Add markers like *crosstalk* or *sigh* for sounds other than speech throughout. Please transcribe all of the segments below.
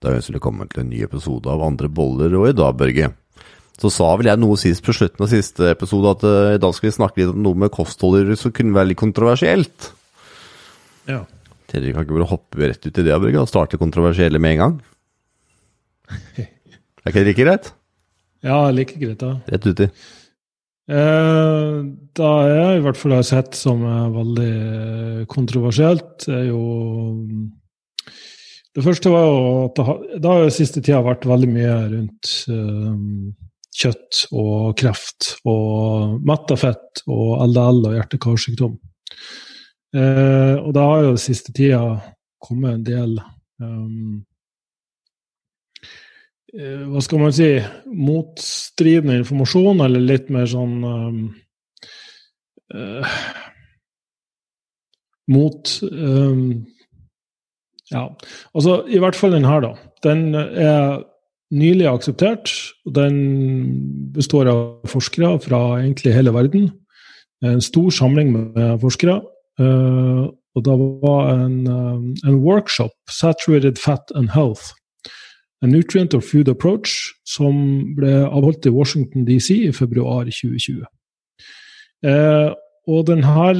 Da ønsker vi velkommen til en ny episode av Andre boller, og i dag, Børge, så sa vel jeg noe sist på slutten av siste episode at uh, i dag skal vi snakke litt om noe med kostholder som kunne være litt kontroversielt. Ja. Tenker vi kan ikke bare hoppe rett ut i det, Børge, og starte kontroversielle med en gang? *laughs* er ikke det like greit? Ja, like greit, da. Rett uti. Eh, da jeg i hvert fall har sett som er veldig kontroversielt, er jo Det første var jo at det har, jo siste tida vært veldig mye rundt eh, kjøtt og kreft og metta fett og LDL og hjerte-karsykdom. Eh, og det har jo siste tida kommet en del um, eh, hva skal man si, motstridende informasjon, eller litt mer sånn um, eh, Mot um, Ja, altså i hvert fall den her, da. Den er nylig akseptert. og Den består av forskere fra egentlig hele verden. En stor samling med forskere. Uh, og det var en, um, en workshop, 'Saturated Fat and Health', A Nutrient or Food Approach, som ble avholdt i Washington DC i februar 2020. Eh, og den her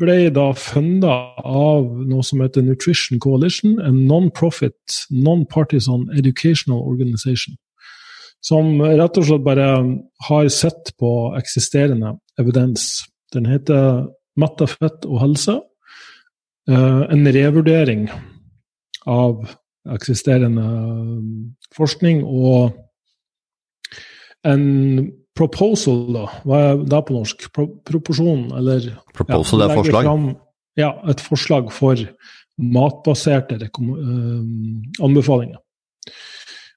ble da funda av noe som heter Nutrition Coalition, en non-profit, non-partisan educational organization. Som rett og slett bare har sett på eksisterende evidens. Den heter Metta fett og helse. Eh, en revurdering av eksisterende forskning og en proposal, da. Hva er det på norsk? Pro proporsjon, eller Proposal ja, er forslag? Fram, ja, et forslag for matbaserte uh, anbefalinger.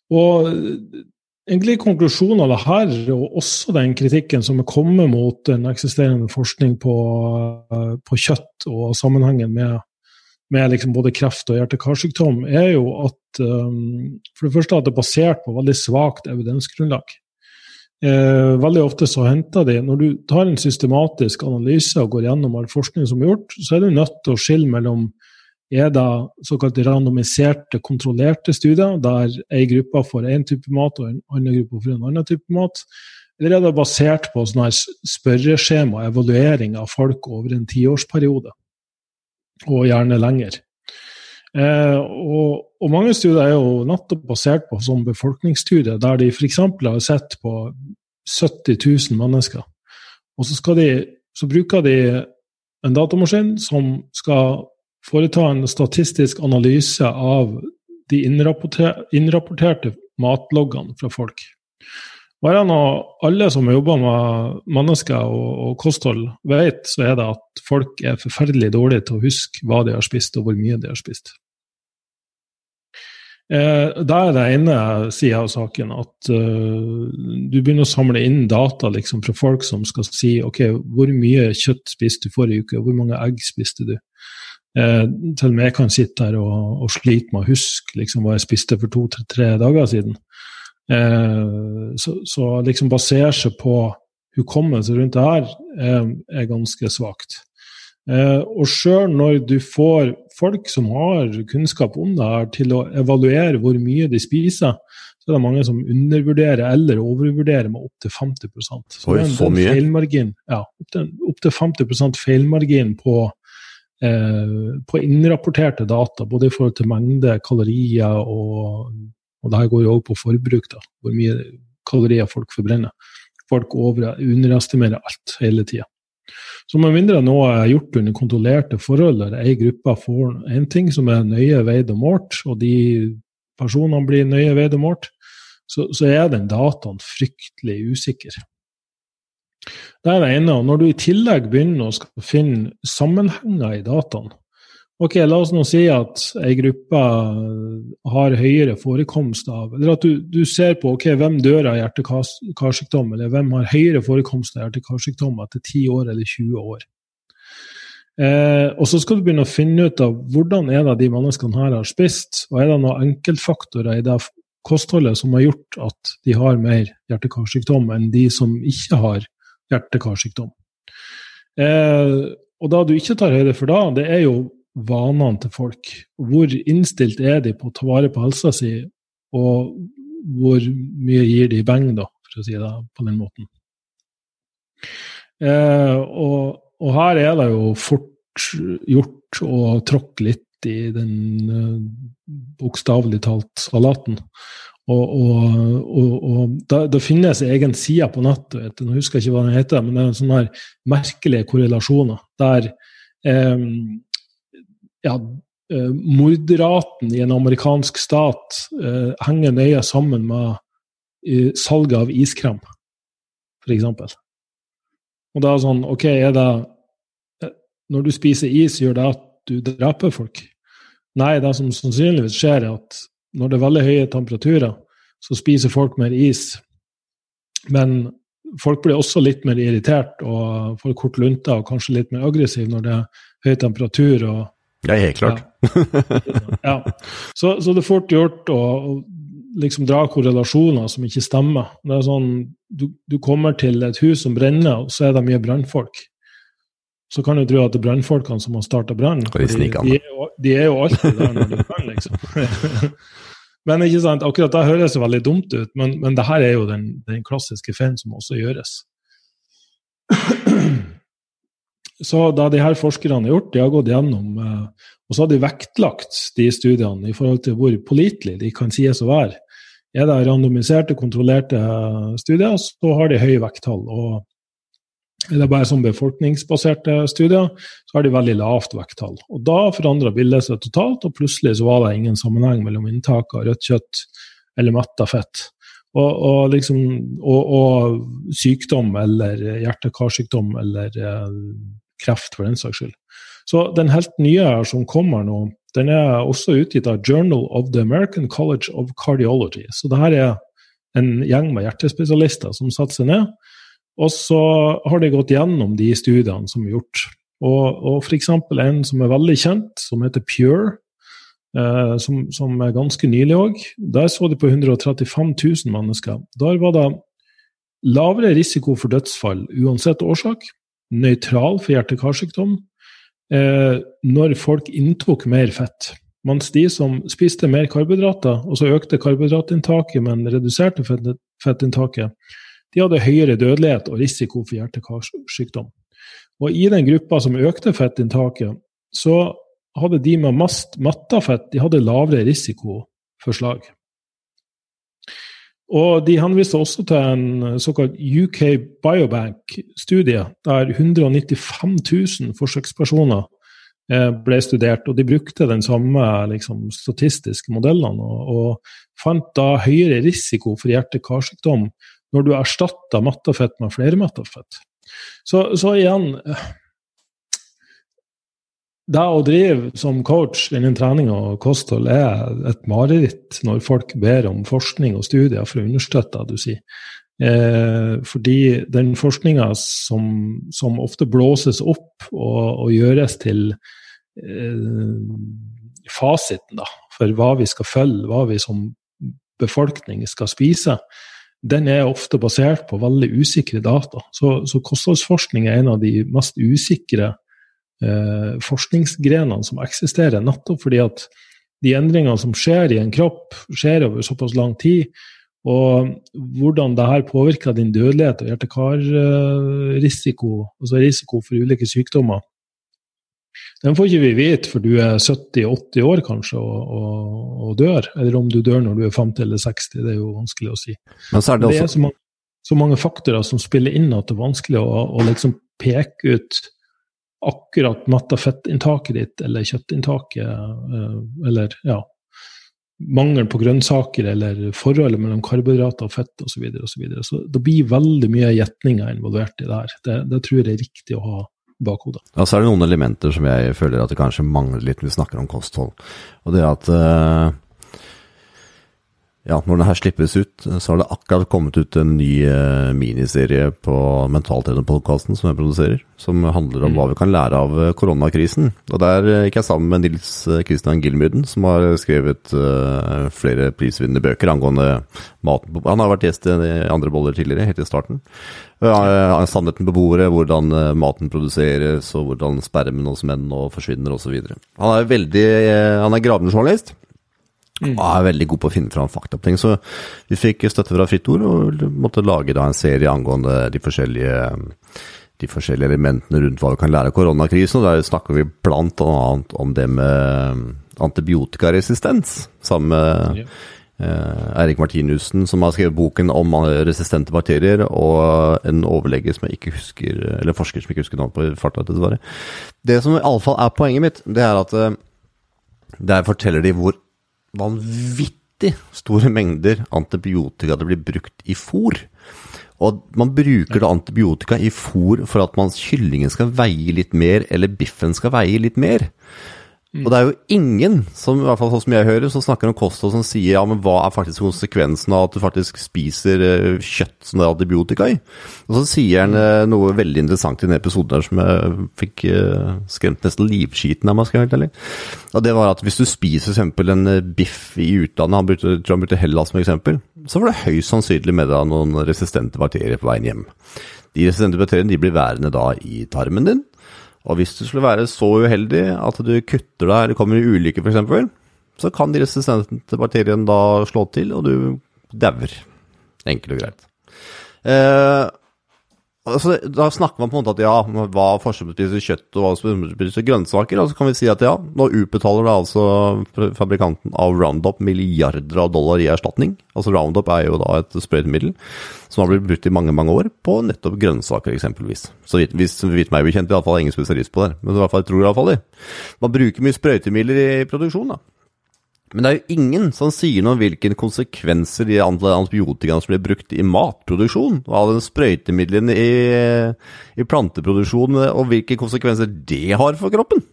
Og egentlig konklusjonen av det her, og også den kritikken som er kommet mot den eksisterende forskning på, uh, på kjøtt og sammenhengen med med liksom både kreft og hjerte-karsykdom, er jo at um, for det første at det er basert på veldig svakt evidensgrunnlag. Eh, veldig ofte så henter de Når du tar en systematisk analyse og går gjennom all forskning som er gjort, så er du nødt til å skille mellom er det såkalt randomiserte, kontrollerte studier, der ei gruppe får én type mat og en annen gruppe får en annen type mat, eller er det basert på spørreskjema, evaluering av folk over en tiårsperiode? og gjerne lenger. Eh, og, og, mange studier er jo nettopp basert på sånn befolkningsstudie, der de f.eks. har sett på 70 000 mennesker. Og så, de, så, bruker de en datamaskin som skal foreta en statistisk analyse av de innrapporter, innrapporterte matloggene fra folk. Hva er det noe alle som jobber med mennesker og, og, kosthold, vet, så er det at folk er forferdelig dårlige til å huske hva de har spist, og hvor mye de har spist. Eh, da er det ene sida av saken at uh, du begynner å samle inn data liksom, fra folk som skal si ok, hvor mye kjøtt spiste du forrige uke, hvor mange egg spiste du? Eh, til og med jeg kan sitte her og, og slite med å huske liksom, hva jeg spiste for to-tre dager siden. Eh, så, så liksom basere seg på hukommelse rundt det her er, er ganske svakt. Eh, og sjøl når du får folk som har kunnskap om det her, til å evaluere hvor mye de spiser, så er det mange som undervurderer eller overvurderer med opptil 50% Så Oi, så mye? Feilmargin, ja, opptil opp 50% feilmargin på, eh, på innrapporterte data, både i forhold til mengde kalorier og og det her går jo også på forbruk, da, hvor mye kalorier folk forbrenner. Folk over, underestimerer alt hele tida. Så med mindre noe er gjort under kontrollerte forhold, der ei gruppe får en ting som er nøye veid og målt, og de personene blir nøye veid og målt, så, så, er den dataen fryktelig usikker. Det er det ene. og Når du i tillegg begynner å finne sammenhenger i dataen, Ok, La oss nå si at ei gruppe har høyere forekomst av Eller at du, du ser på ok, hvem dør av hjerte-karsykdom, eller hvem har høyere forekomst av hjerte-karsykdom etter 10 år eller 20 år. Eh, og Så skal du begynne å finne ut av hvordan er det de menneskene her har spist, og er det noen enkeltfaktorer i det kostholdet som har gjort at de har mer hjerte-karsykdom enn de som ikke har hjerte-karsykdom. Eh, og da du ikke tar høyde for da, det er jo vanene til folk. Hvor innstilt er de på å ta vare på helsa si, og hvor mye gir de beng, da, for å si det på den måten. Eh, og, og, her er det jo fort gjort å tråkke litt i den eh, bokstavelig talt salaten. Og, og, og da, det finnes egen side på nettet, nå husker jeg ikke hva den heter, men det er sånne her merkelige korrelasjoner der eh, ja, eh, mordraten i en amerikansk stat eh, henger nøye sammen med uh, salget av iskrem, f.eks. Og da er sånn OK, er det eh, Når du spiser is, gjør det at du dreper folk? Nei, det som sannsynligvis skjer, er at når det er veldig høye temperaturer, så spiser folk mer is. Men folk blir også litt mer irritert og får kort lunte og kanskje litt mer aggressiv når det er høy temperatur. og ja, helt klart. ja. Så, så, det er fort gjort å liksom dra korrelasjoner som ikke stemmer. Det er sånn, du, du kommer til et hus som brenner, og så er det mye brannfolk. Så kan du tro at det er brannfolkene som har starta brannen. De, de, de, er jo alltid der når det brenner, liksom. *laughs* Men ikke sant, akkurat det høres jo veldig dumt ut, men, men det her er jo den, den klassiske feilen som også gjøres. *clears throat* Så da de her forskerne har gjort, de har gått gjennom eh, og så har de vektlagt de studiene i forhold til hvor pålitelige de kan sies å være. Er det randomiserte, kontrollerte studier, så har de høye vekttall. og er det bare sånn befolkningsbaserte studier, så har de veldig lavt vekttall. Og Da forandra bildet seg totalt, og plutselig så var det ingen sammenheng mellom inntak av rødt kjøtt eller metta fett. Og, og, liksom, og, og, sykdom eller hjerte-karsykdom eller eh, kreft, for den saks skyld. Så den helt nye her som kommer nå, den er også utgitt av Journal of the American College of Cardiology. Så det her er en gjeng med hjertespesialister som satte seg ned og så har de gått gjennom de studiene som er gjort. Og, og f.eks. en som er veldig kjent, som heter Pure, eh, som, som, er ganske nylig òg. Der så de på 135 000 mennesker. Der var det lavere risiko for dødsfall uansett årsak, nøytral for hjerte-karsykdom, eh, når folk inntok mer fett. Mens de som spiste mer karbohydrater, og så økte karbohydratinntaket, men reduserte fettinntaket, de hadde høyere dødelighet og risiko for hjerte-karsykdom. Og I den gruppa som økte fettinntaket, så hadde de med mest mattafett de hadde lavere risiko for slag. Og De henviste også til en såkalt UK Biobank-studie, der 195 000 forsøkspersoner eh, ble studert. og De brukte den samme liksom, statistiske modellene og, og, fant da høyere risiko for hjerte-karsykdom når du erstatter mattafett med flermattafett. Så, så igjen Det å drive som coach innen trening og kosthold er et mareritt når folk ber om forskning og studier for å understøtte det du sier. Eh, fordi den forskninga som, som, ofte blåses opp og, og gjøres til eh, fasiten da, for hva vi skal følge, hva vi som befolkning skal spise, den er ofte basert på veldig usikre data. Så, så kostholdsforskning er en av de mest usikre forskningsgrenene som eksisterer, nettopp fordi at de endringene som skjer i en kropp, skjer over såpass lang tid. Og hvordan det her påvirker din dødelighet og hjerte-kar-risiko, altså risiko for ulike sykdommer, den får ikke vi vite for du er 70-80 år kanskje og, og, og, dør. Eller om du dør når du er 50 eller 60, det er jo vanskelig å si. Men så er det, også... det er så mange, så mange, faktorer som spiller inn at det er vanskelig å, å liksom peke ut akkurat matta fettinntaket ditt eller kjøttinntaket, eh, eller ja, mangel på grønnsaker eller forholdet mellom karbohydrater og fett osv. Så, videre, og så, videre. så det blir veldig mye gjetninger involvert i det her. Det, det tror jeg er riktig å ha bakhodet. Ja, så er det noen elementer som jeg føler at det kanskje mangler litt når vi snakker om kosthold. Og det at uh, ja, når den her slippes ut, så har det akkurat kommet ut en ny uh, miniserie på Mentaltrenerpodkasten som jeg produserer, som handler om mm. hva vi kan lære av uh, koronakrisen. Og Der uh, gikk jeg sammen med Nils Christian Gilmyden, som har skrevet flere prisvinnende bøker angående maten. Han har vært gjest i andre boller tidligere, helt i starten. Sannheten på bordet, hvordan maten produseres, og hvordan spermen hos menn nå forsvinner, osv. Han er veldig, han er gravende journalist. Mm. Og er veldig god på å finne fram fakta på ting. Så vi fikk støtte fra Fritt Ord og måtte lage da en serie angående de forskjellige, de forskjellige elementene rundt hva vi kan lære av koronakrisen. Og der snakker vi blant annet om det med antibiotikaresistens, sammen med ja. Eh, Eirik Martinussen, som har skrevet boken om resistente bakterier, og en overlege som jeg ikke husker, eller forsker som jeg ikke husker navnet på farta, dessverre. Det som i alle fall er poenget mitt, det er at eh, der forteller de hvor vanvittig store mengder antibiotika det blir brukt i fôr. Og man bruker da antibiotika i fôr for at man, kyllingen skal veie litt mer, eller biffen skal veie litt mer. Mm. Og det er jo ingen, som i hvert fall sånn som jeg hører, som snakker om kosthold som sier ja, men hva er faktisk konsekvensen av at du faktisk spiser uh, kjøtt som det er antibiotika i? Og så sier han uh, noe veldig interessant i den episoden der som jeg fikk uh, skremt nesten livskiten av meg, skal jeg helt ærlig. Og det var at hvis du spiser f.eks. en biff i utlandet, han brukte, tror han brukte Hellas som eksempel, så var det høyst sannsynlig med deg noen resistente bakterier på veien hjem. De resistente bakteriene de blir værende da i tarmen din. Og hvis du skulle være så uheldig at du kutter deg eller kommer i ulykke f.eks., så kan de resistente bakteriene da slå til, og du dauer. Enkelt og greit. Eh, altså, da snakker man på en måte at ja, hva forskjellen på kjøtt og hva spiser grønnsaker. Og så kan vi si at ja, nå utbetaler da altså fabrikanten av Roundup milliarder av dollar i erstatning. Altså Roundup er jo da et sprøytemiddel som har blitt brukt i mange mange år på nettopp grønnsaker, eksempelvis. Så vidt, hvis, vidt meg bekjent, fall ingen spesialist på det, men i hvert fall jeg tror iallfall det. Man bruker mye sprøytemidler i produksjon, da. Men det er jo ingen som sier noe om hvilke konsekvenser de antibiotikaene som blir brukt i matproduksjon, og av den sprøytemidlene i, i planteproduksjon, og hvilke konsekvenser det har for kroppen.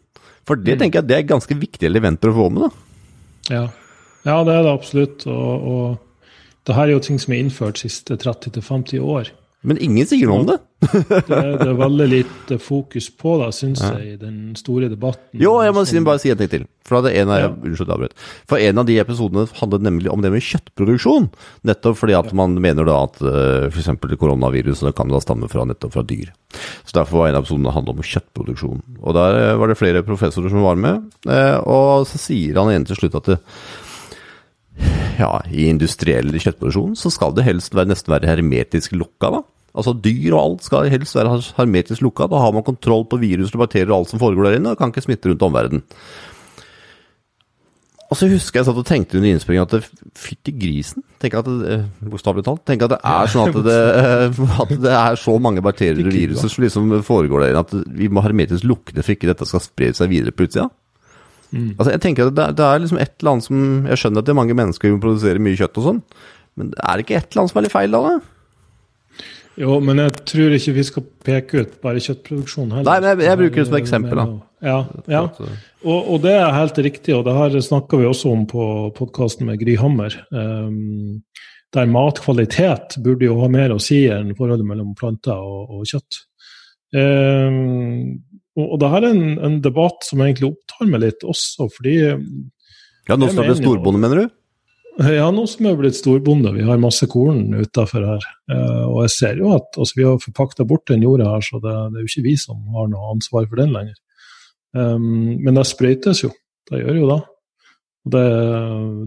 For det mm. tenker jeg det er ganske viktige elementer å få med. da. Ja. ja, det er det absolutt. Og, og det her er jo ting som er innført de siste 30-50 år. Men ingen sier noe om det. det, det, er veldig lite fokus på det, syns ja. jeg, i den store debatten. Jo, jeg må som, bare si en ting til. For, en av, ja. unnskyld, for en av de episodene handlet nemlig om det med kjøttproduksjon. Nettopp fordi at ja. man mener da at uh, f.eks. koronaviruset kan da stamme fra nettopp fra dyr. Så Derfor var en av episodene handlet om kjøttproduksjon. Og Der eh, var det flere professorer som var med. Og så sier han igjen til slutt at det, ja, i industriell kjøttproduksjon så skal det helst være, nesten være hermetisk lukka, da. Altså Dyr og alt skal helst være hermetisk lukka. Da har man kontroll på virus og bakterier og alt som foregår der inne, og kan ikke smitte rundt omverdenen. Og så husker jeg satt og tenkte under innspillingen at fytti grisen. Tenk at det, Bokstavelig talt. Tenk at det er sånn at det, *laughs* at det er så mange bakterier og viruser som liksom foregår der inne at vi må hermetisk lukke det for ikke dette skal spre seg videre på utsida. Mm. Altså, jeg tenker at det, det, er liksom et eller annet som Jeg skjønner at det er mange mennesker som produserer mye kjøtt og sånn, men er det ikke et eller annet som er litt feil da? det? Jo, men jeg tror ikke vi skal peke ut bare kjøttproduksjon heller. Nei, men jeg, jeg bruker det som eksempel, da. Ja, ja. Og, og, det er helt riktig, og det her snakka vi også om på podkasten med Gry Hammer. Um, der matkvalitet burde jo ha mer å si enn forholdet mellom planter og, og kjøtt. Um, og, og det her er en, en, debatt som egentlig opptar meg litt også, fordi Ja, nå skal du storbonde, mener du? Ja, nå som vi er blitt storbonde. Vi har masse korn utafor her. Eh, og jeg ser jo at altså, vi har forpakta bort den jorda her, så det, det, er jo ikke vi som har noe ansvar for den lenger. Um, men det sprøytes jo. Det gjør jo det. Det,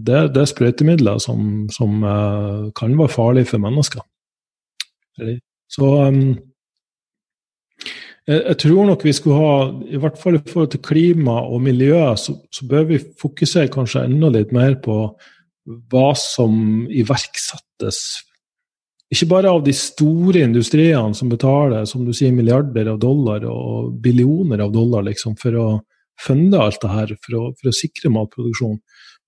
det, det er sprøytemidler som, som uh, kan være farlige for mennesker. Så um, jeg, tror nok vi skulle ha, i hvert fall i forhold til klima og miljø, så, så bør vi fokusere kanskje enda litt mer på hva som iverksettes. Ikke bare av de store industriene som betaler som du sier, milliarder av dollar og billioner av dollar liksom, for å funde alt det her, for å, for å sikre matproduksjon.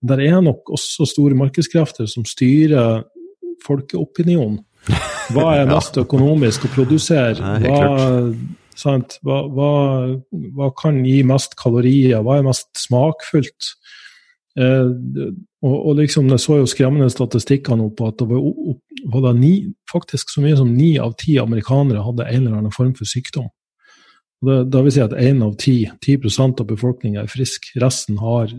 Men det er nok også store markedskrefter som styrer folkeopinionen. Hva er *laughs* mest økonomisk å produsere? Hva, hva, hva, hva, kan gi mest kalorier? Hva er mest smakfullt? Eh, og, og, liksom, Jeg så jo skremmende statistikker nå på at det var, var det ni, faktisk så mye som ni av ti amerikanere hadde en eller annen form for sykdom. Og det, det vil si at én av ti, 10% av befolkninga er frisk. Resten har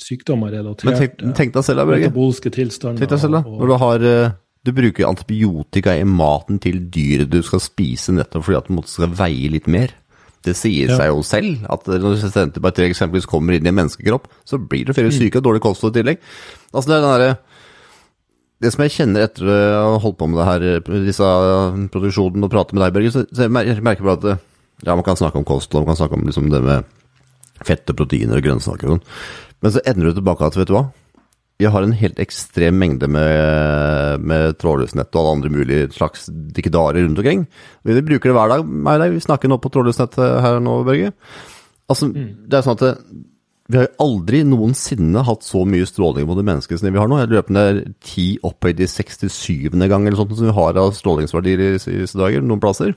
sykdommer relatert Men tenk, tenk deg selv, Børge. Tenk deg selv, da. Når du har eh, du bruker antibiotika i maten til dyret du skal spise, nettopp fordi at du skal veie litt mer. Det sier seg jo selv at når senterpartiet eksempelvis kommer inn i en menneskekropp, så blir det flere mm. syke og dårlig kosthold i tillegg. Altså det er den derre det som jeg kjenner etter å ha holdt på med det her, disse produksjonen og prate med deg, Børge, så, jeg merker bare at ja, man kan snakke om kosthold, man kan snakke om liksom det med fett og proteiner og grønnsaker og sånn, men så ender du tilbake til, vet du hva, vi har en helt ekstrem mengde med, med trådløsnett og alle andre mulige slags dikkedarer rundt omkring. Vi bruker det hver dag. Meg deg. Vi snakker nå på trådløsnett her nå, Børge. Altså, mm. det er sånn at det, vi har jo aldri noensinne hatt så mye stråling mot mennesker som vi har nå. Jeg løper ned det ti opphøyd i 67. gang eller sånt som vi har av strålingsverdier i disse dager, noen plasser.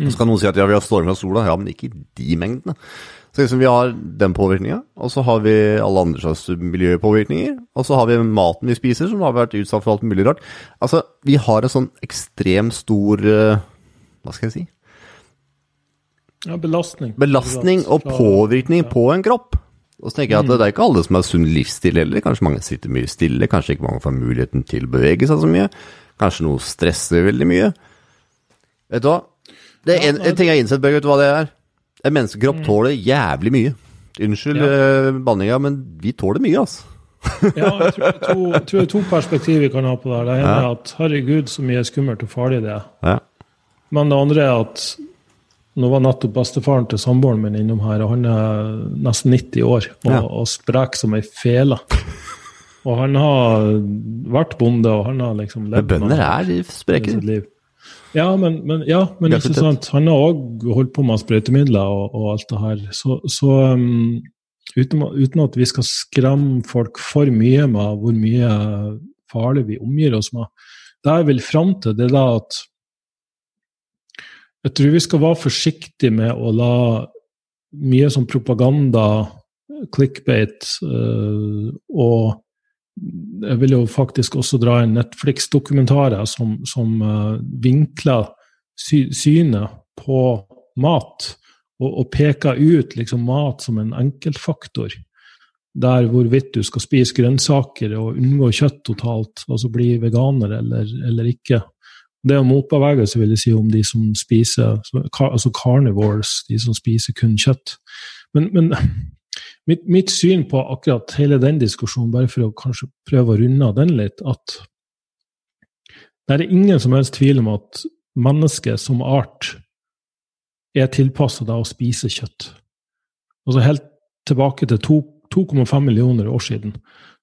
Mm. Så kan noen si at ja, vi har stråling fra sola. Ja, men ikke i de mengdene. Så liksom vi har den påvirkninga, og så har vi alle andre slags miljøpåvirkninger. Og så har vi maten vi spiser, som har vært utsatt for alt mulig rart. Altså, vi har en sånn ekstremt stor uh, Hva skal jeg si? Ja, belastning. Belastning og påvirkning på en kropp. Og så tenker jeg at det er ikke alle som har sunn livsstil heller. Kanskje mange sitter mye stille, kanskje ikke mange får muligheten til å bevege seg så mye. Kanskje noe stresser veldig mye. Vet du hva? Det er en, en ting jeg har innsett, Børge, vet du hva det er? En menneskekropp mm. tåler jævlig mye. Unnskyld ja. uh, banninga, men vi tåler mye, altså. *laughs* ja, jeg tror det er to perspektiv vi kan ha på det. Det ene er at herregud, så mye skummelt og farlig det er. Ja. Men det andre er at nå var nettopp bestefaren til samboeren min innom her, og han er nesten 90 år og, ja. og sprek som ei fele. Og han har vært bonde, og han har liksom levd Bønder er spreke. Ja, men, men, ja, men ikke sant? han har òg holdt på med sprøytemidler og, og, alt det her. Så, så um, uten, uten, at vi skal skremme folk for mye med hvor mye farlig vi omgir oss med, det jeg vil fram til, det er da at jeg tror vi skal være forsiktige med å la mye sånn propaganda, clickbait uh, og jeg vil jo faktisk også dra inn Netflix-dokumentarer som, som uh, vinkler sy synet på mat, og, og, peker ut liksom, mat som en enkeltfaktor. Der hvorvidt du skal spise grønnsaker og unngå kjøtt totalt, altså bli veganer eller, eller ikke. Det er motbevegelse, vil jeg si, om de som spiser altså carnivores, de som spiser kun kjøtt. Men, men Mitt, mitt, syn på akkurat hele den diskusjonen, bare for å kanskje prøve å runde av den litt, at det er ingen som helst tvil om at mennesket som art er tilpassa å spise kjøtt. Altså Helt tilbake til 2,5 millioner år siden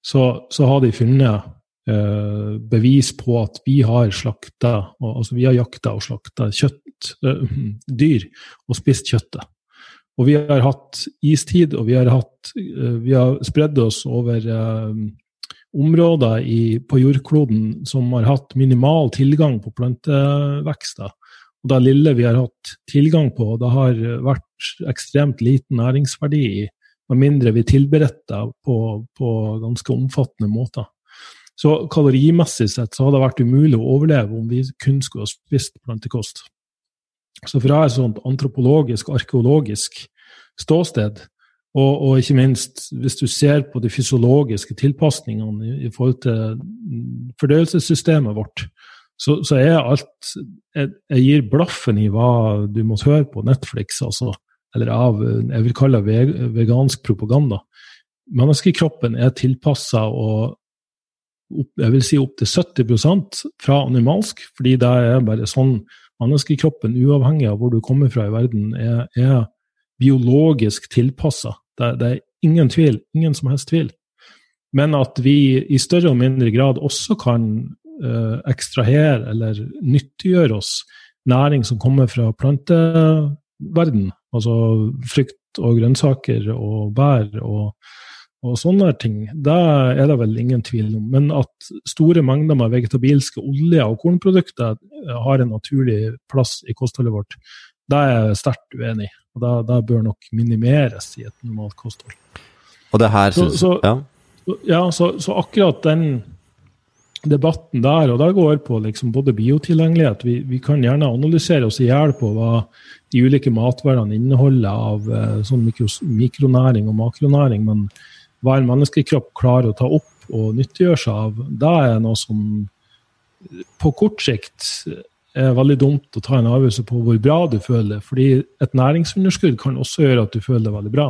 så, så har de funnet eh, bevis på at vi har slakta, altså vi har jakta og slakta kjøtt, eh, dyr og spist kjøttet. Og vi har hatt istid, og vi har, hatt, eh, har spredd oss over eh, områder i, på jordkloden som har hatt minimal tilgang på plantevekster. Og det lille vi har hatt tilgang på, det har vært ekstremt liten næringsverdi i, med mindre vi tilberedte på, på ganske omfattende måter. Så kalorimessig sett så hadde det vært umulig å overleve om vi kun skulle ha spist plantekost. Så fra et sånt antropologisk, arkeologisk ståsted, og, og, ikke minst hvis du ser på de fysiologiske tilpasningene i, i forhold til fordøyelsessystemet vårt, så, så er alt jeg, jeg, gir blaffen i hva du måtte høre på Netflix, altså, eller av jeg vil kalle det vegansk propaganda. Menneskekroppen er tilpassa og opp, jeg vil si opptil 70% fra animalsk, fordi det er bare sånn menneskekroppen, uavhengig av hvor du kommer fra i verden, er, er biologisk tilpassa. Det, det, er ingen tvil, ingen som helst tvil. Men at vi i større og mindre grad også kan uh, ekstrahere eller nyttiggjøre oss næring som kommer fra planteverden, altså frukt og grønnsaker og bær og, og sånne ting, det er det vel ingen tvil om. Men at store mengder med vegetabilske oljer og kornprodukter har en naturlig plass i kostholdet vårt, det er jeg sterkt uenig i. Og det, det, bør nok minimeres i et normalt kosthold. Og det her synes, så, så, ja. Ja, så, så, akkurat den debatten der, og der går på liksom både biotilgjengelighet vi, vi, kan gjerne analysere oss i hjel på hva de ulike matvarene inneholder av eh, sånn mikros, mikronæring og makronæring, men hva en menneskekropp klarer å ta opp og nyttiggjøre seg av, det er noe som på kort sikt er veldig dumt å ta en avgjørelse på hvor bra du føler det. Fordi et næringsunderskudd kan også gjøre at du føler det veldig bra.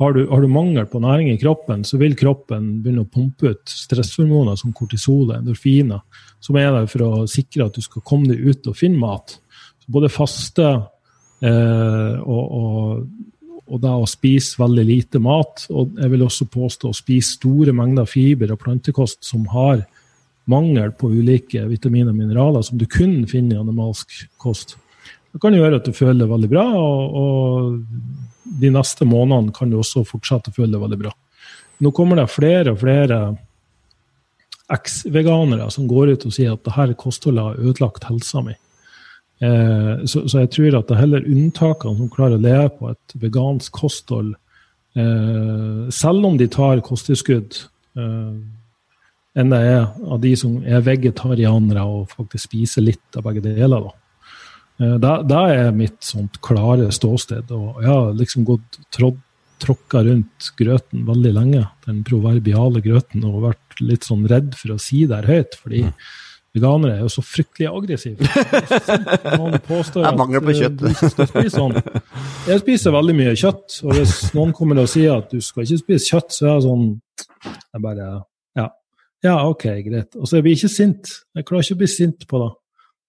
Har du, har du, mangel på næring i kroppen, så vil kroppen begynne å pumpe ut stresshormoner som kortisol og endorfiner, som er der for å sikre at du skal komme deg ut og finne mat. Så både faste eh, og, og, og da å spise veldig lite mat, og jeg vil også påstå å spise store mengder fiber og plantekost som har mangel på ulike vitaminer og mineraler som du kun finner i animalsk kost. Det kan gjøre at du føler deg veldig bra, og, og de neste månedene kan du også fortsette å føle deg veldig bra. Nå kommer det flere og flere eks-veganere som går ut og sier at dette kostholdet har ødelagt helsa mi. Eh, så, så, jeg tror at det er heller unntakene som klarer å leve på et vegansk kosthold, eh, selv om de tar kosttilskudd, eh, enn det er av de som er vegetarianere og faktisk spiser litt av begge deler. da. Eh, det, er mitt sånt klare ståsted. Og jeg har liksom gått tråd, tråkka rundt grøten veldig lenge, den proverbiale grøten, og vært litt sånn redd for å si det høyt. fordi mm. Veganere er jo så fryktelig aggressive. Noen påstår at mangel på kjøtt. Sånn. Jeg spiser veldig mye kjøtt, og hvis noen kommer og sier at du skal ikke spise kjøtt, så er jeg sånn Jeg bare Ja, ja OK, greit. Og så blir jeg ikke sint. Jeg klarer ikke å bli sint på det.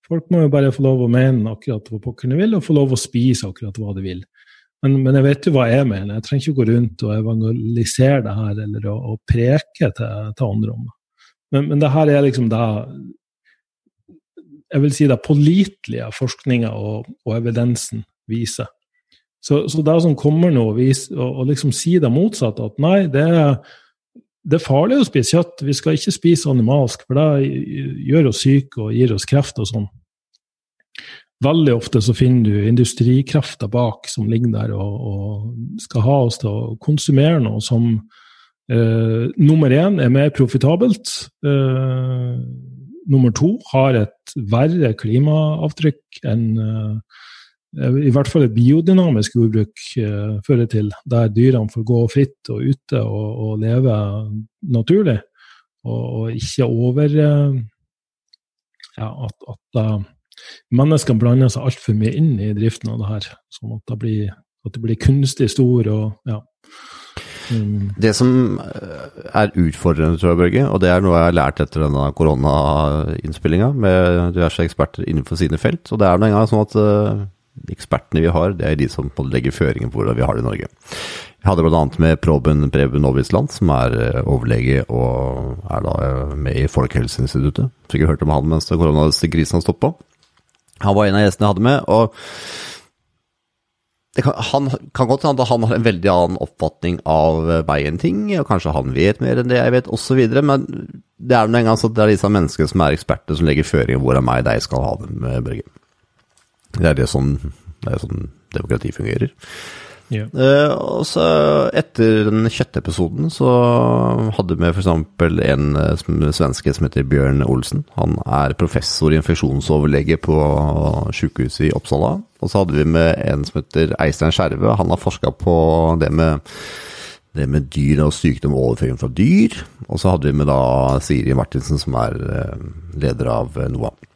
Folk må jo bare få lov å mene akkurat hva pokker de vil, og få lov å spise akkurat hva de vil. Men, men, jeg vet jo hva jeg mener. Jeg trenger ikke gå rundt og evangelisere det her eller å, å preke til, til, andre om det. Men, men det her er liksom da Jeg vil si det pålitelige forskninga og, og, evidensen viser. Så, så det som kommer nå, og, og, liksom si det motsatte, at nei, det er det er farlig å spise kjøtt. Vi skal ikke spise animalsk, for det gjør oss syke og gir oss kreft og sånn. Veldig ofte så finner du industrikrefter bak som ligger der og, og skal ha oss til å konsumere noe som eh, nummer én er mer profitabelt. Eh, nummer to har et verre klimaavtrykk enn eh, Eh, i hvert fall et biodynamisk jordbruk uh, fører til, der dyrene får gå fritt og ute og, og leve naturlig, og, og ikke over uh, ja, at, at menneskene blander seg altfor mye inn i driften av det her, sånn at det blir, at det blir kunstig stor og ja. Mm. Det som er utfordrende, tror jeg, Børge, og det er noe jeg har lært etter denne koronainnspillinga med diverse eksperter innenfor sine felt, og det er nå engang sånn at ekspertene vi har, det er de som legger føringen på hvordan vi har det i Norge. Jeg hadde bl.a. med Proben Preben Novisland, som er eh, overlege og er da eh, med i Folkehelseinstituttet. Sikkert hørt om han mens koronakrisen stoppa. Han var en av gjestene jeg hadde med. og kan, han kan godt hende han har en veldig annen oppfatning av meg enn ting, og kanskje han vet mer enn det jeg vet, osv. Men det er nå engang sånn at det er disse menneskene som er eksperter, som legger føringer hvor av meg deg skal ha dem, Børge. Det er det sånn, det er sånn demokrati fungerer. Ja. Uh, og så Etter den kjøttepisoden så hadde vi f.eks. en uh, svenske som heter Bjørn Olsen. Han er professor i infeksjonsoverlege på sykehuset i Oppsala. Og så hadde vi med en som heter Eistein Skjerve. Han har forska på det med, det med dyr og sykdom og overføring fra dyr. Og så hadde vi med da Siri Martinsen, som er uh, leder av NOAH.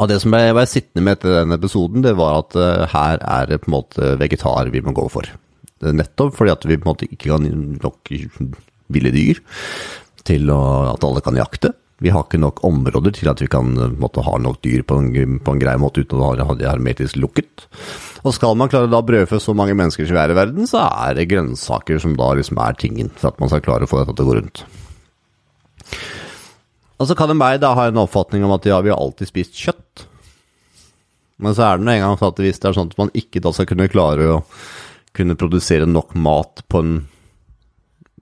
Og det som jeg var sittende med etter den episoden, det var at uh, her er det på en måte vegetar vi må gå for. Nettopp fordi at vi på en måte ikke kan nok ville dyr til å, at alle kan jakte. Vi har ikke nok områder til at vi kan måtte, ha nok dyr på en, på en grei måte uten å ha det hermetisk lukket. Og skal man klare da brødfø så mange mennesker som er i verden, så er det grønnsaker som da liksom er tingen for at man skal klare å få dette til å gå rundt. Og så kan meg da ha en oppfatning om at ja, vi har alltid spist kjøtt. Men så er det nå engang sånn at hvis det er sånn at man ikke da skal kunne klare å kunne produsere nok mat på en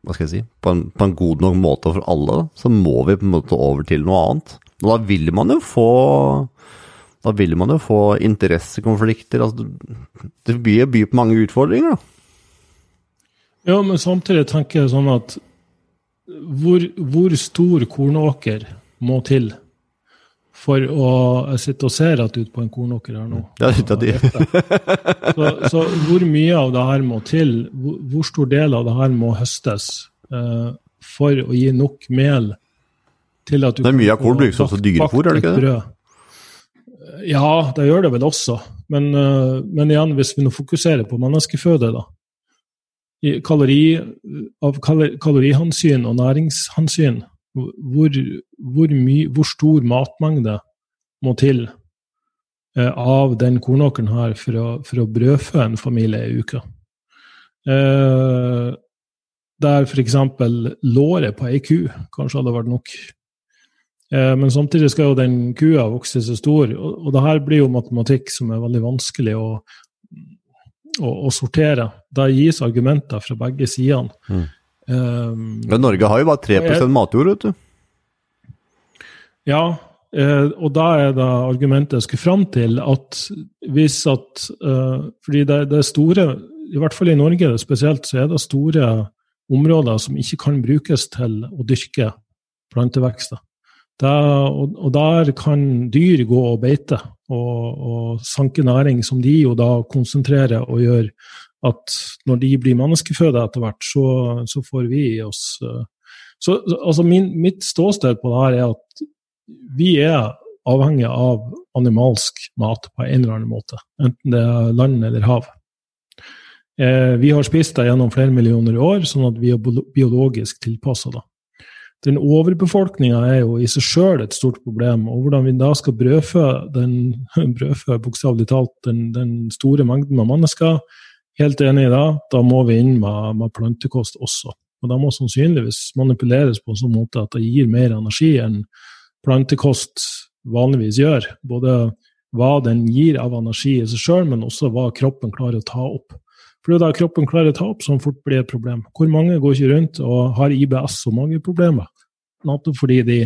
hva skal jeg si, på en, på en god nok måte for alle, så må vi på en måte over til noe annet. Og da vil man jo få da vil man jo få interessekonflikter. Altså, det byr blir på mange utfordringer, da. Ja, men samtidig tenker jeg sånn at hvor, hvor stor kornåker må til for å Jeg sitter og ser rett ut på en kornåker her nå. Ja, så, så hvor mye av det her må til, hvor, hvor stor del av det her må høstes uh, for å gi nok mel til at du Men mye av korn brukes også dyrefôr, er det ikke det? Ja, det gjør det vel også. Men, uh, men igjen, hvis vi nå fokuserer på menneskeføde, da. Kalori, av kalorihensyn og næringshensyn, hvor, hvor, my, hvor stor matmengde må til eh, av den kornåkeren her for å, for å brødfø en familie i uka? Eh, der f.eks. låret på ei ku kanskje hadde vært nok. Eh, men samtidig skal jo den kua vokse så stor, og, og det her blir jo matematikk som er veldig vanskelig å, å, å sortere. Det gis argumenter fra begge sidene. Mm. Um, Men Norge har jo bare 3 jeg, matjord, vet du. Ja, eh, og da er det argumentet jeg skulle fram til, at hvis at eh, Fordi det, det er store, i hvert fall i Norge spesielt, så er det store områder som ikke kan brukes til å dyrke plantevekster. Der, og, og, der kan dyr gå og beite og, og, sanke næring, som de jo da konsentrerer og gjør at når de blir menneskeføde etter hvert, så, så, får vi i oss uh, så, altså min, Mitt ståsted på det her er at vi er avhengig av animalsk mat på en eller annen måte, enten det er land eller hav. Eh, vi har spist det gjennom flere millioner år, sånn at vi er biologisk tilpassa det. Den overbefolkninga er jo i seg sjøl et stort problem, og hvordan vi da skal brødfø den *laughs* brødfø bokstavelig talt den, den, store mengden av mennesker, helt enig i det, da må vi inn med, med plantekost også. Og det må sannsynligvis manipuleres på en sånn måte at det gir mer energi enn plantekost vanligvis gjør. Både hva den gir av energi i seg sjøl, men også hva kroppen klarer å ta opp. For det er da kroppen klarer å ta opp, som fort blir et problem. Hvor mange går ikke rundt og har IBS og mageproblemer? Nettopp fordi de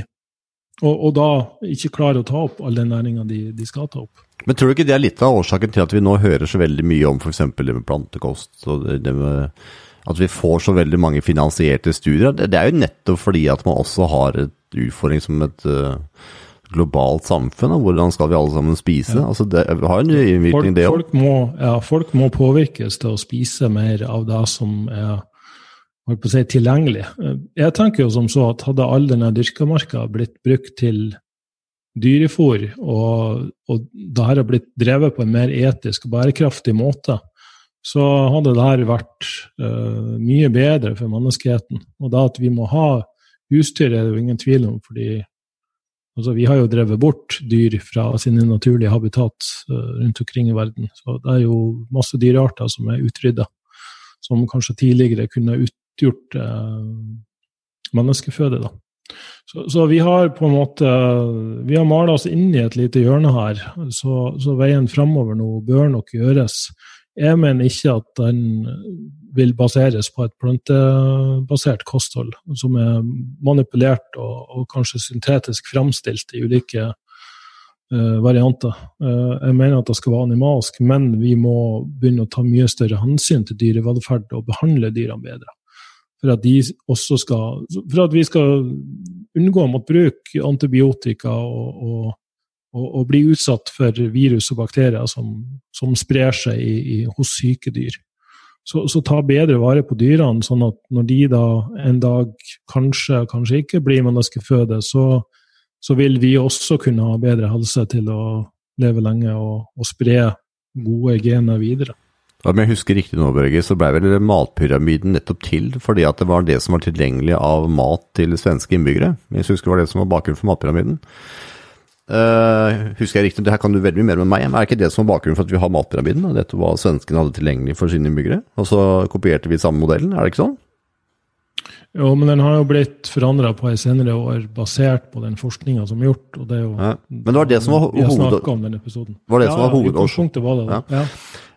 og, og, da ikke klarer å ta opp all den næringa de, de, skal ta opp. Men tror du ikke det er litt av årsaken til at vi nå hører så veldig mye om f.eks. det med plantekost? og det, med, At vi får så veldig mange finansierte studier? Det, det, er jo nettopp fordi at man også har et utfordring som et uh, globalt samfunn. Og Hvordan skal vi alle sammen spise? Ja. Altså det har en innvirkning, det òg. Folk, må, ja, folk må påvirkes til å spise mer av det som er holdt på å si, tilgjengelig. Jeg tenker jo som så at hadde all denne dyrkamarka blitt brukt til dyrefôr, og, og det her har blitt drevet på en mer etisk og bærekraftig måte, så hadde det her vært uh, mye bedre for menneskeheten. Og da at vi må ha husdyr, er det jo ingen tvil om, fordi Altså, vi har jo drevet bort dyr fra sine naturlige habitat uh, rundt omkring i verden. Så det er jo masse dyrearter som er utrydda, som kanskje tidligere kunne utgjort uh, menneskeføde. da. Så, så, vi har på en måte vi har mala oss inn i et lite hjørne her. Så, så veien framover nå bør nok gjøres jeg mener ikke at den vil baseres på et plantebasert kosthold, som er manipulert og, og kanskje syntetisk framstilt i ulike uh, varianter. Uh, jeg mener at det skal være animalsk, men vi må begynne å ta mye større hensyn til dyrevelferd og behandle dyrene bedre. For at, skal, for at vi skal unngå å måtte bruke antibiotika og og, og bli utsatt for virus og bakterier som, som sprer seg i, i, hos syke dyr. Så, så, ta bedre vare på dyrene, sånn at når de da en dag kanskje, kanskje ikke blir menneskeføde, så, så vil vi også kunne ha bedre helse til å leve lenge og, og spre gode gener videre. Om jeg husker riktig nå, Børge, så ble vel matpyramiden nettopp til fordi at det var det som var tilgjengelig av mat til svenske innbyggere. Jeg husker det var det som var bakgrunnen for matpyramiden. Uh, husker jeg riktig, det her kan du veldig mye mer med meg, men er ikke det som var bakgrunnen for at vi har matpyramiden? Dette var svenskene hadde tilgjengelig for sine innbyggere, og så kopierte vi samme modellen, er det ikke sånn? Jo, men den har jo blitt forandra på i senere år, basert på den forskninga som er gjort. og det er jo... Ja. Men det var det som var hoved... Vi om den episoden. Var det ja, som var hovedårsaken? var det da. Ja.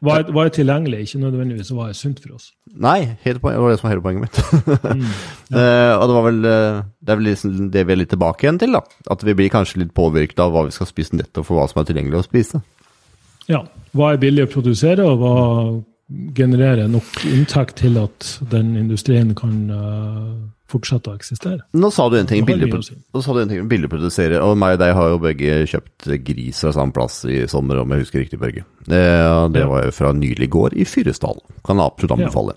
Var, var tilgjengelig, ikke nødvendigvis var det sunt for oss. Nei, helt det var det som var hele poenget mitt. mm, ja. uh, *laughs* og det var vel uh, det er vel liksom det vi er litt tilbake igjen til, da. At vi blir kanskje litt påvirket av hva vi skal spise nettopp for hva som er tilgjengelig å spise. Ja. Hva er billig å produsere, og hva genererer nok inntekt til at den industrien kan uh, fortsette å eksistere. Nå sa du en ting, om billigprodusere, og meg og deg har jo begge kjøpt gris fra samme plass i sommer, om jeg husker riktig, Børge. Det, det var jo fra nylig gård i Fyresdal. Kan absolutt anbefale.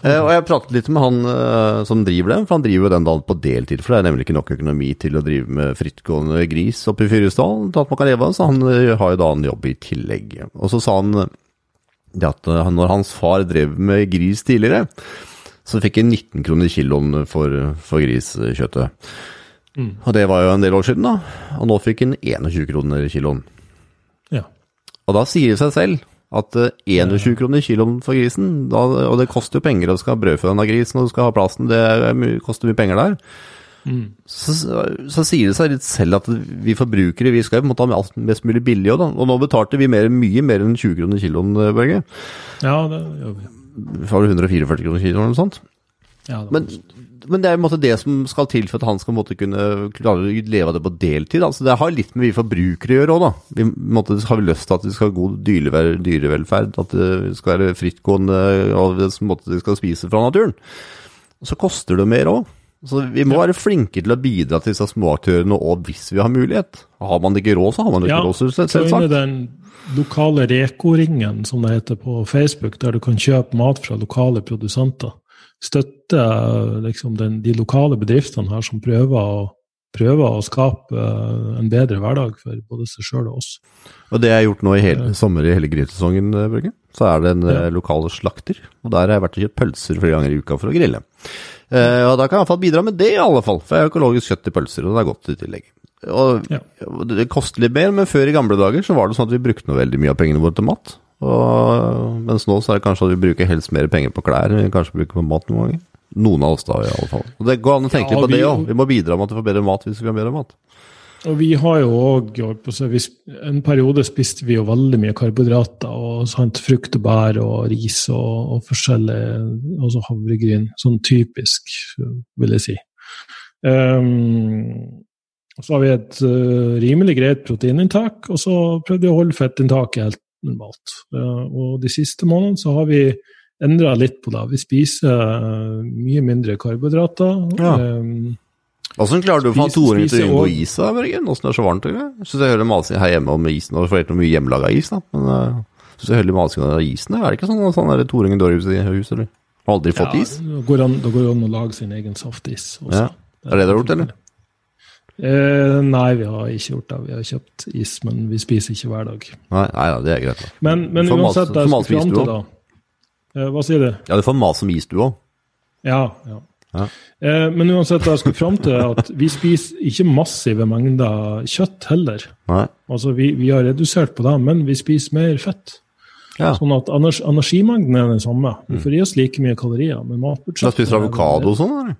Eh, og jeg pratet litt med han eh, som driver den, for han driver jo den da på deltid, for det er nemlig ikke nok økonomi til å drive med frittgående gris oppe i Fyresdal, til at man kan leve av, så han eh, har jo da en jobb i tillegg. Og så sa han eh, det at eh, når hans far drev med gris tidligere, så fikk han 19 kroner kiloen for, for griskjøttet. Mm. Og det var jo en del år siden, da. Og nå fikk han 21 kroner kiloen. Ja. Og da sier det seg selv at eh, 21 kroner kiloen for grisen, da, og det koster jo penger å skal ha brødfø denne grisen, og du skal ha plassen, det er mye- koster mye penger der. Mm. Så, så sier det seg litt selv at vi forbrukere vi skal måte ha alt mest mulig billig òg, da. Og nå betalte vi mer, mye mer enn 20 kroner kiloen, eh, Børge. ja, det gjør vi. Har du 144 kroner kiloen eller noe sånt? Ja, det Men, men det er måte det som skal til for at han skal måtte, kunne klare å leve av det på deltid. Altså det har litt med vi forbrukere å gjøre òg, da. Vi måtte, har vi lyst til at det skal ha god dyrevelferd, at det skal være frittgående, og det skal spise fra naturen. Og så koster det mer òg. Så vi må være flinke til å bidra til disse småaktørene òg hvis vi har mulighet. Har man ikke råd, så har man ikke Ja, råd, selv- ja, den lokale Reko-ringen, som det heter på Facebook, der du kan kjøpe mat fra lokale produsenter, støtte liksom den, de lokale bedriftene her som prøver å, prøver å skape eh, en bedre hverdag for både seg sjøl og oss. Og det jeg har gjort nå i hele sommer, i hele grillsesongen, eh, Børge, så er det en Ja. eh, lokal slakter. Og der har jeg vært og kjøpt pølser flere ganger i uka for å grille. Eh, og da kan jeg iallfall bidra med det, i alle fall. For jeg har økologisk kjøtt i pølser, og det er godt i tillegg. Og Ja. det koster litt mer, men før i gamle dager så var det sånn at vi brukte noe veldig mye av pengene våre til mat. Og, mens nå så er det kanskje at vi bruker helst mer penger på klær enn vi kanskje bruker på mat noen ganger. Noen av oss da, i alle fall. Og det går an å tenke Ja, litt på vi- det òg. Vi må bidra med at vi får bedre mat hvis vi har bedre mat. Og vi har jo òg En periode spiste vi jo veldig mye karbohydrater. og sant, Frukt og bær og ris og, og forskjellig Altså havregryn. Sånn typisk, vil jeg si. Um, så har vi et uh, rimelig greit proteininntak, og så prøvde vi å holde fettinntaket helt normalt. Uh, og de siste månedene så har vi endra litt på det. Vi spiser uh, mye mindre karbohydrater. Ja. Um, Åssen klarer du å få toåringen til å unngå og- is, da, Børgen? Åssen det er så varmt? Jeg syns jeg hører masing her hjemme om isen, og får helt mye hjemmelaga is, da. Men uh, syns jeg hører masing av isen. Er det ikke sånn sånn det toåringen dår i huset, eller? Har aldri fått ja, is? Da går an, da går det an å lage sin egen saftis. også. Ja. Er det det du har gjort, eller? Eh, nei, vi har ikke gjort det. Vi har kjøpt is, men vi spiser ikke hver dag. Nei, nei da, det er greit. da. Men, men uansett, det er så fram til da eh, Hva sier du? Ja, du får mas som is, du òg. Ja. ja. Ja. Eh, men uansett, jeg skulle fram til, at vi spiser ikke massive mengder kjøtt heller. Nei. Altså, vi, vi har redusert på det, men vi spiser mer fett. Ja. Sånn at energimengden er den samme. Vi får i oss like mye kalorier. Men Du matbudsjettet spist avokado og sånn, eller?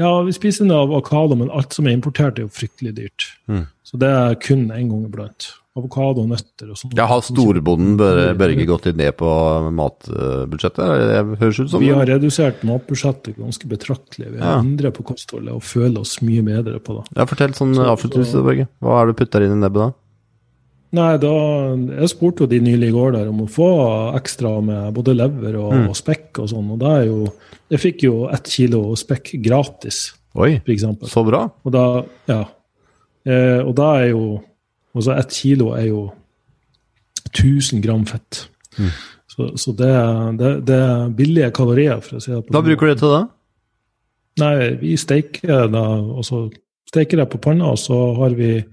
Ja, vi spiser en avokado, men alt som er importert, er jo fryktelig dyrt. Mm. Så det er kun en gang iblant. Avokado og nøtter og sånn. Ja, har storbonden Bør- Børge gått litt ned på matbudsjettet? Det høres ut som? Vi har redusert matbudsjettet ganske betraktelig. Vi har Ja. endret på kostholdet og føler oss mye bedre på det. Ja, Fortell sånn Så- avslutningsvis, Børge. Hva er det du putter inn i nebbet da? Nei, da, Jeg spurte jo de nylig i går der om å få ekstra med både lever og, Mm. og spekk og sånn. og da er jo, Jeg fikk jo ett kilo spekk gratis, Oi, eksempel. så bra. Og da, ja. Eh, og da er jo Altså ett kilo er jo 1000 gram fett. Mm. Så, så det, det, det er billige kalorier, for å si det på Hva bruker du det til da? Nei, vi steker da, og så steker jeg på panna, og så har vi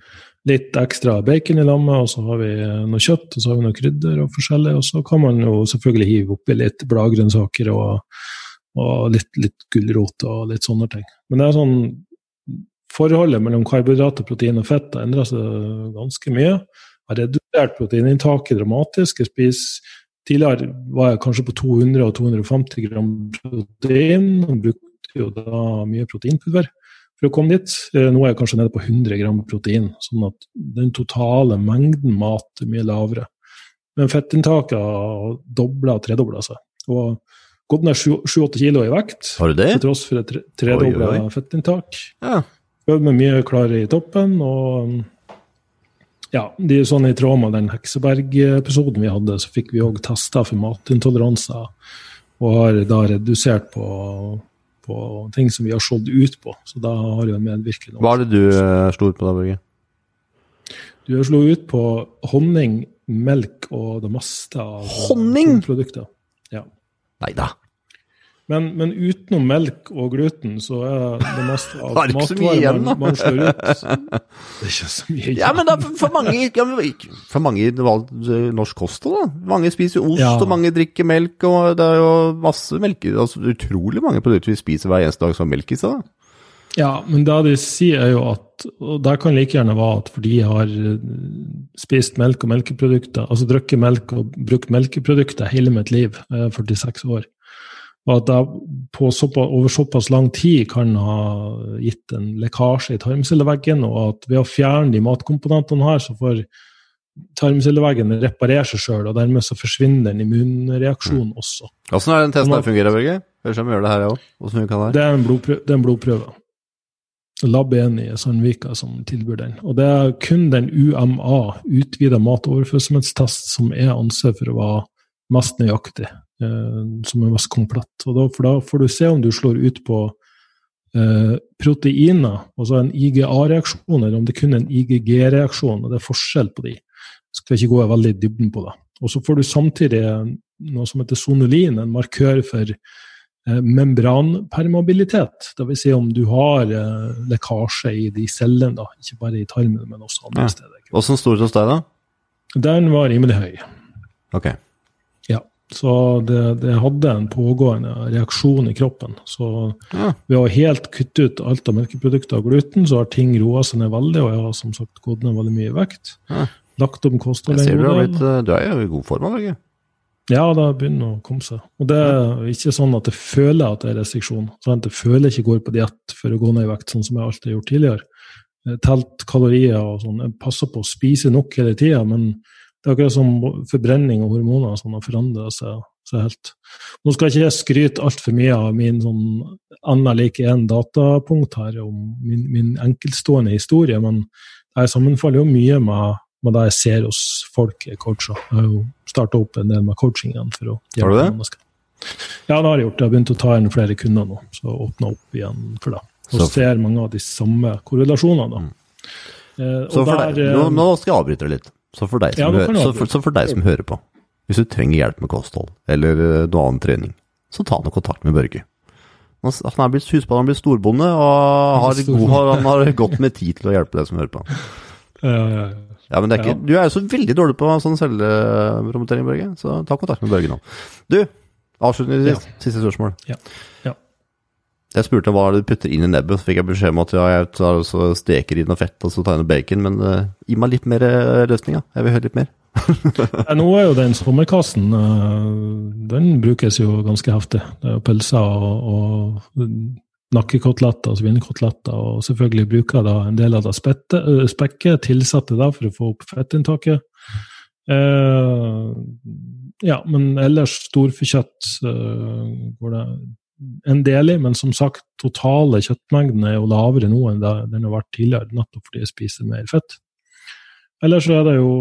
litt ekstra bacon i lammet, og så har vi noe kjøtt, og så har vi noe krydder og forskjellig, og så kan man jo selvfølgelig hive oppi litt bladgrønnsaker og, og litt, litt gulrot og litt sånne ting. Men det er sånn Forholdet mellom karbohydrater, protein og fett har endra seg ganske mye. Jeg har redusert proteininntaket dramatisk. Jeg spiser Tidligere var jeg kanskje på 200 og 250 gram protein. og brukte jo da mye proteinpulver for å komme dit. Eh, Nå er jeg kanskje nede på 100 gram protein, sånn at den totale mengden mat er mye lavere. Men fettinntaket har dobla og tredobla seg. Og gått ned 7-8 kilo i vekt, Har du det? til tross for et tre- tredobla fettinntak. Ja. Øvd med mye klarere i toppen, og ja, de er sånn i tråd med den Hekseberg-episoden vi hadde, så fikk vi òg testa for matintoleranser, og har da redusert på, på ting som vi har slått ut på. Så da har jo noe. Hva er det du uh, slo ut på da, Børge? Du har slått ut på honning, melk og det meste av Honning? produkter. Ja. Nei da. Men, men, utenom melk og gluten, så er det meste *laughs* av da. man, man slår ut. *laughs* Det er ikke så mye igjen. Ja, men da, for mange, ja, for mange norsk kosthold, da. Mange spiser ost, Ja. og mange drikker melk, og det er jo masse melk altså, Utrolig mange produkter vi spiser hver eneste dag som melk i seg. da. Ja, men det de sier er jo at Og det kan like gjerne være at fordi de har eh, spist melk og melkeprodukter, altså drukket melk og brukt melkeprodukter hele mitt liv, eh, 46 år, og at jeg på såpass, over såpass lang tid kan ha gitt en lekkasje i tarmcelleveggen, og at ved å fjerne de matkomponentene her, så får tarmcelleveggen reparere seg sjøl, og dermed så forsvinner en immunreaksjon også. Åssen er den testen Sånn her fungerer, Børge? Høres ut som vi gjør det her, jeg òg. Det? Er en blodprøve. Det er en blodprøve. Lab 1 i Sandvika som tilbyr den. Og det er kun den UMA, utvida matoverførsomhetstest, som er ansett for å være mest nøyaktig, som er mest komplett. Da, for da får du se om du slår ut på eh, proteiner, altså en IGA-reaksjon, eller om det kun er en IGG-reaksjon, og det er forskjell på de. Jeg skal ikke gå veldig i dybden på det. Og så får du samtidig noe som heter sonulin, en markør for eh, membranpermeabilitet. Dvs. Si om du har eh, lekkasje i de cellene, da. ikke bare i tarmen, men også andre Ja. steder. Åssen det hos deg, da? Den var rimelig høy. Ok. Ja. Så det, det hadde en pågående reaksjon i kroppen. Så Ja. ved å helt kutte ut alt av melkeprodukter og gluten, så har ting roa seg ned veldig, og jeg har som sagt gått ned veldig mye i vekt. Ja. Lagt om kostholdet. Jeg ser du, blitt, eh, du er jo i god form, av deg? Ja, det begynner å komme seg. Og det er ikke sånn at jeg føler at det er restriksjon. Sånn at jeg føler ikke går på diett for å gå ned i vekt, sånn som jeg alltid har gjort tidligere. Telt kalorier og sånn. Jeg passer på å spise nok hele tida, men det er akkurat som forbrenning og hormoner og sånn har forandra seg, seg helt. Nå skal ikke jeg skryte altfor mye av min sånn Anna lik én datapunkt her om min, min enkeltstående historie, men det sammenfaller jo mye med, med det jeg ser hos folk jeg coacher. Jeg har jo starta opp en del med coaching igjen for å Har du det? mennesker. Ja, det har jeg gjort. Jeg har begynt å ta inn flere kunder nå, så åpna opp igjen for det. Og Så- ser mange av de samme korrelasjonene. da. Eh, og Så for der, deg, eh, nå, nå skal jeg avbryte deg litt. Så for deg som, Ja, hører, så for, så for deg som hører på, hvis du trenger hjelp med kosthold, eller eh, noe annen trening, så ta nå kontakt med Børge. Han er blitt, husk han blitt storbonde, og har, god, han har godt med tid til å hjelpe deg som hører på. ja, ja, ja. Ja, men det er ikke, Du er jo så veldig dårlig på sånn selvpromotering, Børge, så ta kontakt med Børge nå. Du, avslutningsvis, siste spørsmål. Ja. Ja. Jeg spurte hva du putter inn i nebbet, så fikk jeg beskjed om at ja, jeg tar også steker i noe fett og så tar jeg noe bacon, men uh, gi meg litt mer uh, løsning, ja. Jeg vil høre litt mer. *laughs* Nå er jo den sommerkassen eh, Den brukes jo ganske heftig. Det er jo pølser og, og nakkekoteletter og svinekoteletter. Og selvfølgelig bruker da en del av det spette, spekket, tilsetter det for å få opp fettinntaket. Eh, ja, men ellers storfekjøtt eh, går det en del i, men som sagt, totale kjøttmengden er jo lavere nå enn det den har vært tidligere, nettopp fordi jeg spiser mer fett. Ellers så er det jo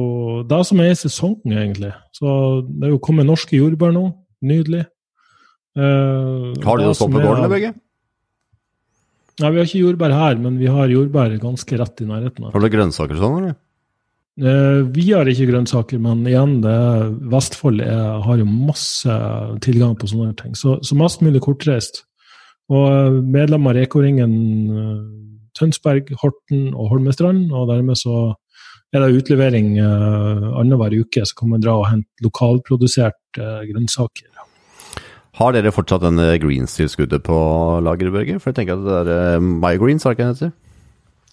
det som er i sesong, egentlig. Så det er jo kommet norske jordbær nå. Nydelig. Eh, Har noe sånt på gården, Børge? Nei, vi har ikke jordbær her, men vi har jordbær ganske rett i nærheten. Har du grønnsaker sånn, eller? Eh, vi har ikke grønnsaker, men igjen, det Vestfold er, har jo masse tilgang på sånne ting. Så, så mest mulig kortreist. Og medlemmer medlem av Reko-ringen eh, Tønsberg, Horten og Holmestrand, og dermed så er det utlevering eh, annenhver uke, så kan man dra og hente lokalproduserte eh, grønnsaker. Har dere fortsatt den eh, greens-tilskuddet på lageret, Børge? For jeg tenker at det er eh, My Greens, har ikke det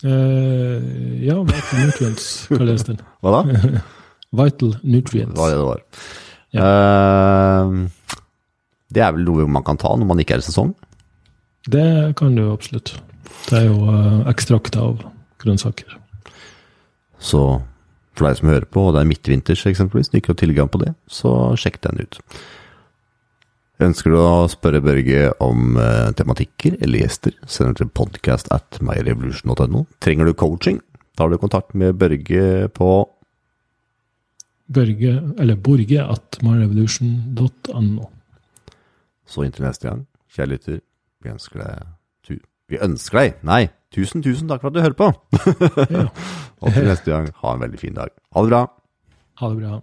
Eh, ja, Vital Nutrients kalles den. *laughs* Hva da? *laughs* Vital Nutrients. Var det det var. Ja. Uh, det er vel noe man kan ta når man ikke er i sesong? Det kan du absolutt. Det er jo uh, ekstrakt av grønnsaker. Så for deg som hører på, og det er midtvinters eksempelvis, du ikke har tilgang på det, så sjekk den ut. Ønsker du å spørre Børge om eh, tematikker eller gjester, send til podcast at myrevolution.no. Trenger du coaching, tar du kontakt med Børge på Børge, eller Borge at myrevolution.no. Så inntil neste gang, kjære lytter, Vi ønsker deg tu Vi ønsker deg Nei, tusen, tusen takk for at du hører på! Ja. *laughs* Og til neste gang, ha en veldig fin dag. Ha det bra! Ha det bra.